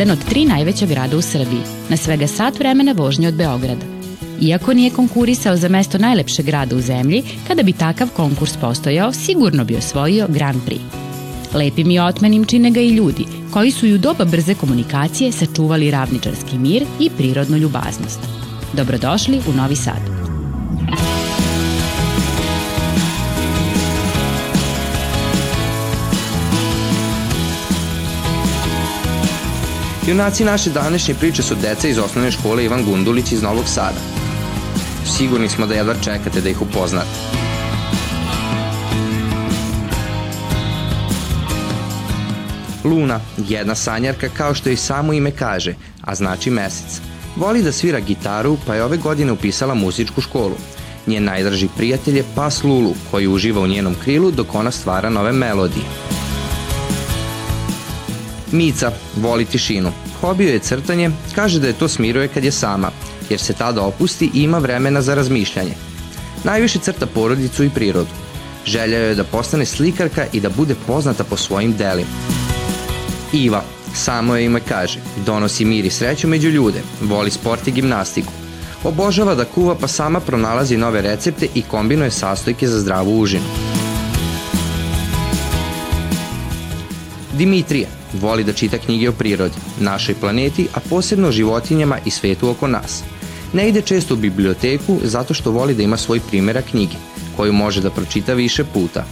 jedan od tri najveća grada u Srbiji, na svega sat vremena vožnje od Beograda. Iako nije konkurisao za mesto najlepšeg grada u zemlji, kada bi takav konkurs postojao, sigurno bi osvojio Grand Prix. Lepim i otmenim čine ga i ljudi, koji su i u doba brze komunikacije sačuvali ravničarski mir i prirodnu ljubaznost. Dobrodošli u Novi Sad. Junaci naše današnje priče su deca iz osnovne škole Ivan Gundulić iz Novog Sada. Sigurni smo da jedva čekate da ih upoznate. Luna, jedna sanjarka kao što i samo ime kaže, a znači mesec. Voli da svira gitaru, pa je ove godine upisala muzičku školu. Njen najdraži prijatelj je pas Lulu, koji uživa u njenom krilu dok ona stvara nove melodije. Mica voli tišinu. Hobio je crtanje, kaže da je to smiruje kad je sama, jer se tada opusti i ima vremena za razmišljanje. Najviše crta porodicu i prirodu. Želja je da postane slikarka i da bude poznata po svojim delima. Iva, samo je ime kaže, donosi mir i sreću među ljude, voli sport i gimnastiku. Obožava da kuva pa sama pronalazi nove recepte i kombinuje sastojke za zdravu užinu. Dimitrija, Voli da čita knjige o prirodi, našoj planeti, a posebno o životinjama i svetu oko nas. Ne ide često u biblioteku zato što voli da ima svoj primjera knjige, koju može da pročita više puta.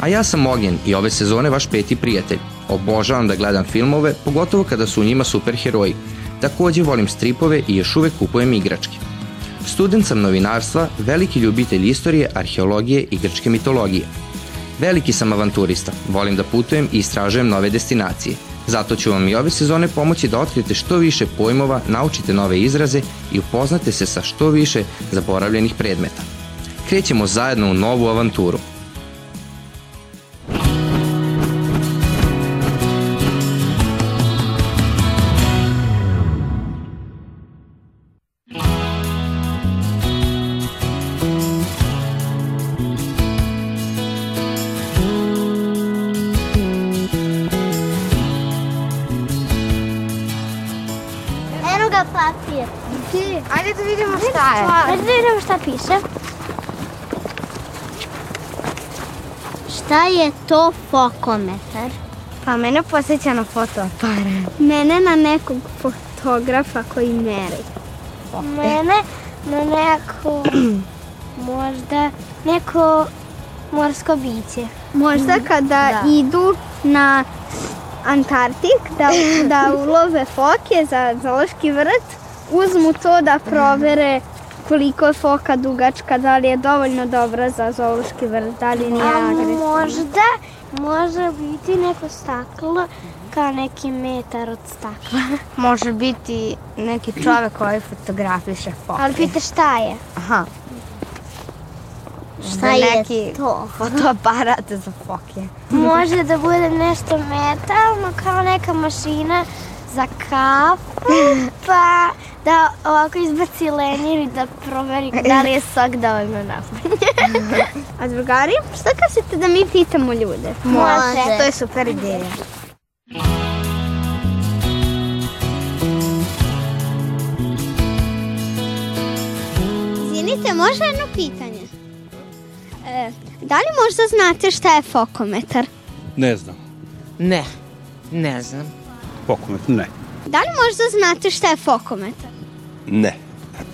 A ja sam Ognjen i ove sezone vaš peti prijatelj. Obožavam da gledam filmove, pogotovo kada su u njima superheroji. Takođe volim stripove i još uvek kupujem igračke. Student sam novinarstva, veliki ljubitelj istorije, arheologije i grčke mitologije – Veliki sam avanturista, volim da putujem i istražujem nove destinacije. Zato ću vam i ove sezone pomoći da otkrite što više pojmova, naučite nove izraze i upoznate se sa što više zaboravljenih predmeta. Krećemo zajedno u novu avanturu – šta piše? Šta je to fokometar? Pa mene posjeća na fotoaparat. Mene na nekog fotografa koji meri. Mene na neko, možda neko morsko biće. Možda kada da. idu na Antarktik da, da ulove foke za zološki vrt, uzmu to da provere koliko je foka dugačka, da li je dovoljno dobra za zoološki vrt, da li nije agresivna. Možda može biti neko staklo kao neki metar od stakla. Može biti neki čovek koji fotografiše foke. Ali pita šta je? Aha. Šta je neki to? fotoaparat za foke. Može da bude nešto metalno kao neka mašina za kafu, pa da ovako izbaci lenjer i da proveri da li je sok dovoljno napolje. A drugari, šta kažete da mi pitamo ljude? Može. To je super ideja. Izvinite, može jedno pitanje? E, da li možda znate šta je fokometar? Ne znam. Ne, ne znam. Fokometar, ne. Da li možda znate šta je fokometar? Ne.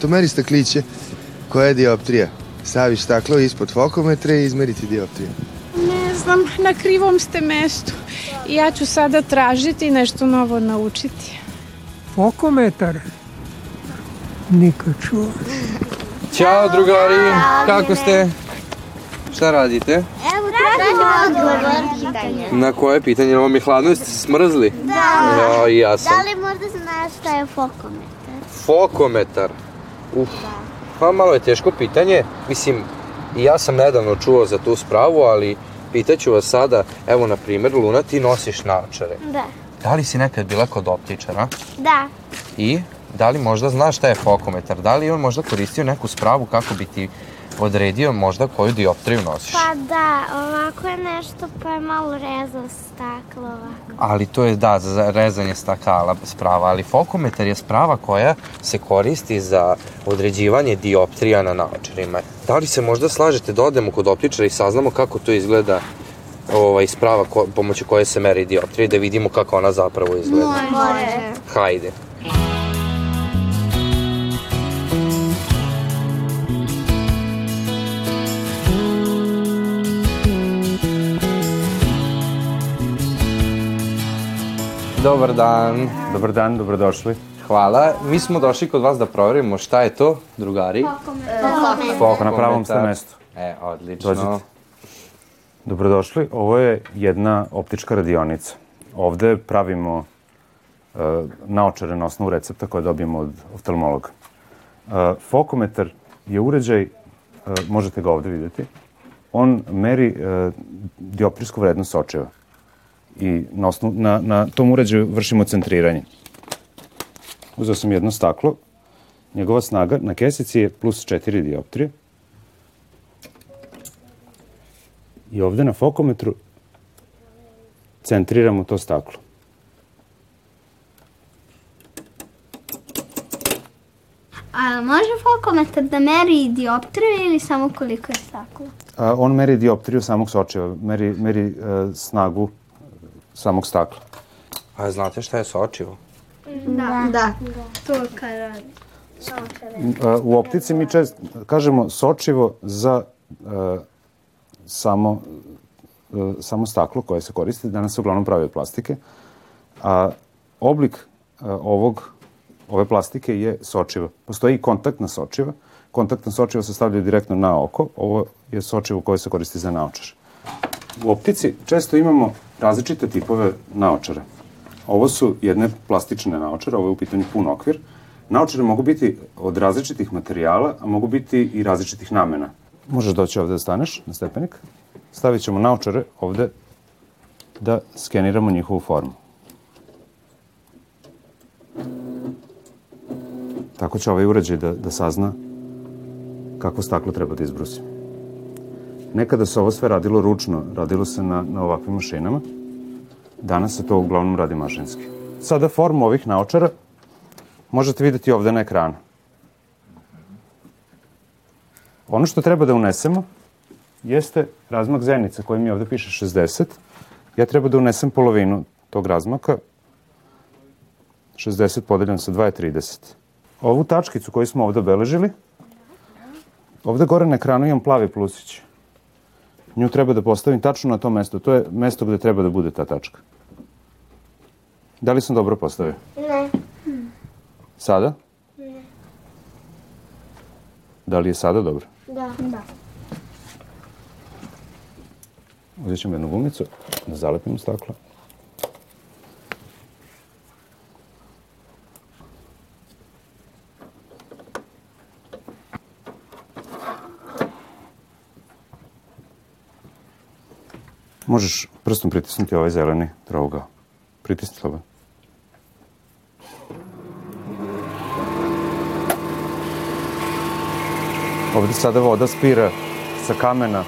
To meri stakliće. Koja je dioptrija? Staviš staklo ispod fokometra i izmeriti dioptriju. Ne znam, na krivom ste mestu. Ja ću sada tražiti nešto novo naučiti. Fokometar? Nikad čuo. Ćao drugari, kako ste? Šta radite? Evo, tražimo odgovor. Na koje pitanje? Ovo mi hladno, ste smrzli? Da. Ja, i ja sam. Da li možda znaš šta je fokometar? Fokometar. Uf. Pa malo je teško pitanje. Mislim, i ja sam nedavno čuo za tu spravu, ali pitaću vas sada, evo na primjer, Luna, ti nosiš naočare. Da. Da li si nekad bila kod optičara? Da. I da li možda znaš šta je fokometar? Da li je on možda koristio neku spravu kako bi ti odredio možda koju dioptriju nosiš. Pa da, ovako je nešto pa je malo rezao staklo ovako. Ali to je, da, za rezanje stakala sprava, ali fokometar je sprava koja se koristi za određivanje dioptrija na naočarima. Da li se možda slažete da odemo kod optičara i saznamo kako to izgleda ovaj, sprava ko, pomoću koje se meri dioptrija i da vidimo kako ona zapravo izgleda? Može. Hajde. Dobar dan. Dobar dan, dobrodošli. Hvala. Mi smo došli kod vas da proverimo šta je to, drugari. Fokometar. Na pravom ste mestu. E, odlično. Dođite. Dobrodošli. Ovo je jedna optička radionica. Ovde pravimo uh, naočare na osnovu recepta koje dobijemo od oftalmologa. Uh, fokometar je uređaj, uh, možete ga ovde videti, on meri uh, dioptrijsku vrednost očeva i na, osnovu, na, na tom uređaju vršimo centriranje. Uzeo sam jedno staklo, njegova snaga na kesici je plus 4 dioptrije. I ovde na fokometru centriramo to staklo. A može fokometar da meri dioptriju ili samo koliko je staklo? A, on meri dioptriju samog sočiva, meri, meri uh, snagu samog stakla. A znate šta je sočivo? Da. Da. To kad radi. U optici mi čest kažemo sočivo za uh, samo, uh, samo staklo koje se koristi. Danas se uglavnom pravi od plastike. A oblik uh, ovog, ove plastike je sočivo. Postoji i kontaktna sočiva. Kontaktna sočiva se stavljaju direktno na oko. Ovo je sočivo koje se koristi za naočar. U optici često imamo različite tipove naočara. Ovo su jedne plastične naočare, ovo je u pitanju pun okvir. Naočare mogu biti od različitih materijala, a mogu biti i različitih namena. Možeš doći ovde da staneš na stepenik. Stavit ćemo naočare ovde da skeniramo njihovu formu. Tako će ovaj uređaj da, da sazna kako staklo treba da izbrusi. Nekada se ovo sve radilo ručno, radilo se na, na ovakvim mašinama. Danas se to uglavnom radi mašinski. Sada formu ovih naočara možete videti ovde na ekranu. Ono što treba da unesemo jeste razmak zenica koji mi ovde piše 60. Ja treba da unesem polovinu tog razmaka. 60 podeljeno sa 2 je 30. Ovu tačkicu koju smo ovde obeležili, ovde gore na ekranu imam plavi plusić. Nju treba da postavim tačno na to mesto. To je mesto gde treba da bude ta tačka. Da li sam dobro postavio? Ne. Sada? Ne. Da li je sada dobro? Da. Da. Uzet ćemo jednu gumicu, da zalepimo staklo. Možeš prstom pritisnuti ovaj zeleni trougao. Pritisni slobodno. Ovde sada voda spira sa kamena e,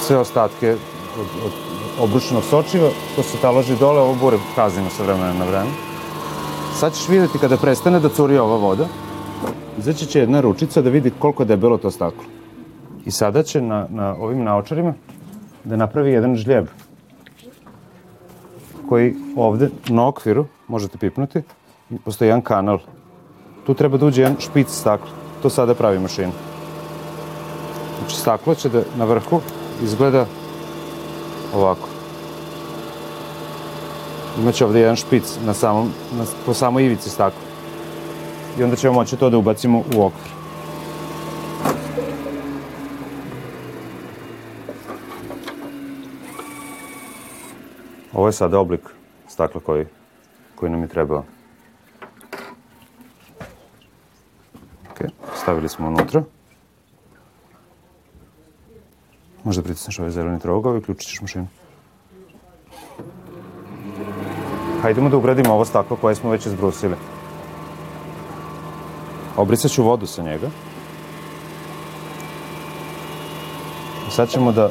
sve ostatke od, od obrušenog sočiva, to se taloži dole, ovo bure kazimo sa vremena na vreme. Sad ćeš videti kada prestane da curi ova voda, izaći će jedna ručica da vidi koliko je debelo to staklo. I sada će na, na ovim naočarima da napravi jedan žljeb koji ovde na okviru, možete pipnuti, postoji jedan kanal. Tu treba da uđe jedan špic stakla. To sada pravi mašina. Znači, staklo će da na vrhu izgleda ovako. Imaće ovde jedan špic na samom, na, po samoj ivici stakla. I onda ćemo moći to da ubacimo u okvir. Ovo je sada oblik stakla koji, koji nam je trebao. Ok, stavili smo unutra. Možda pritisneš ovaj zeleni trougao i uključit ćeš mašinu. Hajdemo da ugradimo ovo staklo koje smo već izbrusili. Obrisat ću vodu sa njega. Sad ćemo da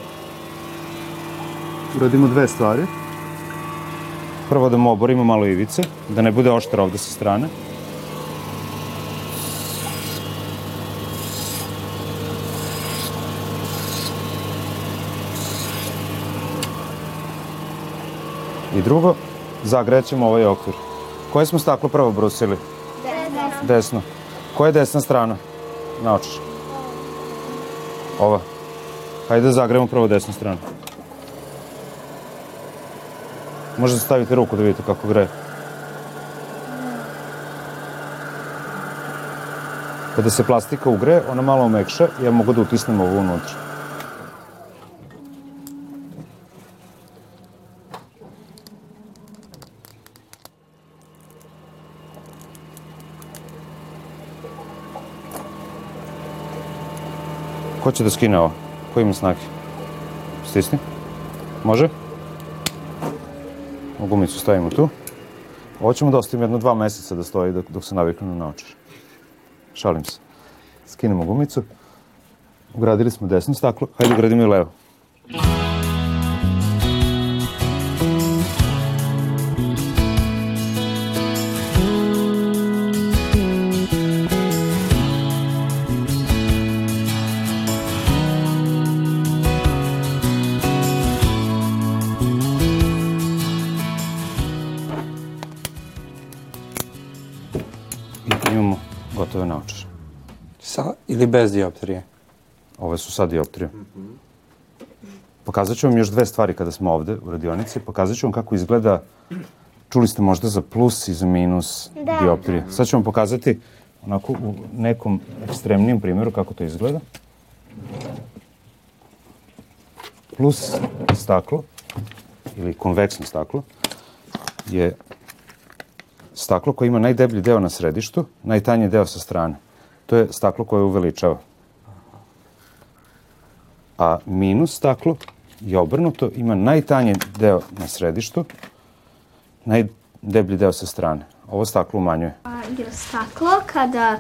uradimo dve stvari. Prvo da mu oborimo malo ivice, da ne bude oštar ovde sa strane. I drugo, zagrećemo ovaj okvir. Koje smo staklo prvo brusili? Desno. Desno. Koja je desna strana? Naočiš. Ova. Hajde da zagremo prvo desnu stranu. Možete da stavite ruku da vidite kako greje. Kada se plastika ugre, ona malo omekša i ja mogu da utisnem ovo unutra. Ko će da skine ovo? Ko ima snage? Stisni. Može? Ovu gumicu stavimo tu. Ovo ćemo da ostavimo jedno dva meseca da stoji dok, dok se naviknu na naočar. Šalim se. Skinemo gumicu. Ugradili smo desno staklo. Hajde ugradimo i levo. I ili bez dioptrije? Ove su sad dioptrije. Pokazat ću vam još dve stvari kada smo ovde u radionici. Pokazat ću vam kako izgleda, čuli ste možda za plus i za minus Da. dioptrije. Sad ću vam pokazati onako u nekom ekstremnijem primjeru kako to izgleda. Plus staklo ili konveksno staklo je staklo koje ima najdeblji deo na središtu, najtanji deo sa strane. To je staklo koje uveličava. A minus staklo je obrnuto, ima najtanji deo na središtu, najdeblji deo sa strane. Ovo staklo umanjuje. A, jer staklo kada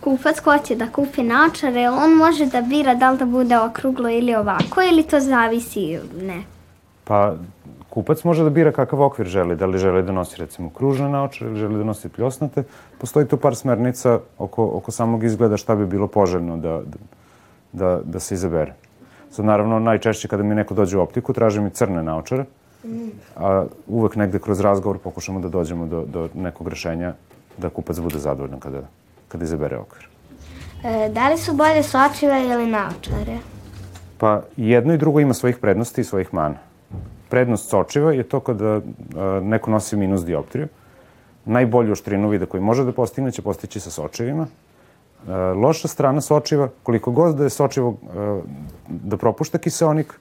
kupac hoće da kupi naočare, on može da bira da li da bude okruglo ili ovako ili to zavisi, ne. Pa kupac može da bira kakav okvir želi, da li želi da nosi recimo kružne naočare ili želi da nosi pljosnate. Postoji tu par smernica oko, oko samog izgleda šta bi bilo poželjno da, da, da se izabere. Sad naravno najčešće kada mi neko dođe u optiku traži mi crne naočare, a uvek negde kroz razgovor pokušamo da dođemo do, do nekog rešenja da kupac bude zadovoljan kada, kada izabere okvir. E, da li su bolje sočive ili naočare? Pa jedno i drugo ima svojih prednosti i svojih mana. Prednost sočiva je to kada a, neko nosi minus dioptriju. Najbolju oštrinu vida koju može da postigne će postići sa sočivima. E, loša strana sočiva, koliko god da je sočivo e, da propušta kiseonik,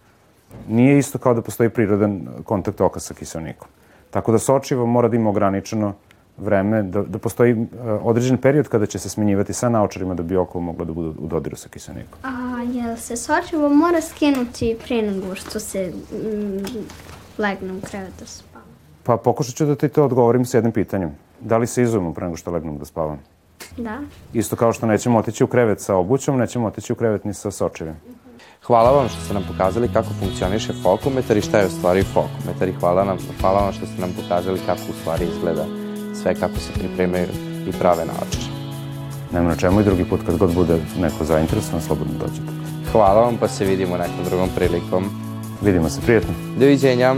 nije isto kao da postoji prirodan kontakt oka sa kiseonikom. Tako da sočivo mora da ima ograničeno vreme, da, da postoji e, određen period kada će se smenjivati sa naočarima da bi oko moglo da bude u dodiru sa kiseonikom. A jel se sočivo mora skinuti prije nego što se mm, legne u krevet da spava? Pa pokušat ću da ti to odgovorim s jednim pitanjem. Da li se izujemo pre nego što legnem da spavam? Da. Isto kao što nećemo otići u krevet sa obućom, nećemo otići u krevet ni sa sočevim. Hvala vam što ste nam pokazali kako funkcioniše fokometar i šta je u stvari fokometar i hvala, nam, hvala vam što ste nam pokazali kako u stvari izgleda sve kako se pripremaju i prave naočare. Nema na čemu i drugi put kad god bude neko zainteresovan, slobodno dođete. Hvala vam pa se vidimo nekom drugom prilikom. Vidimo se, prijetno. Doviđenja.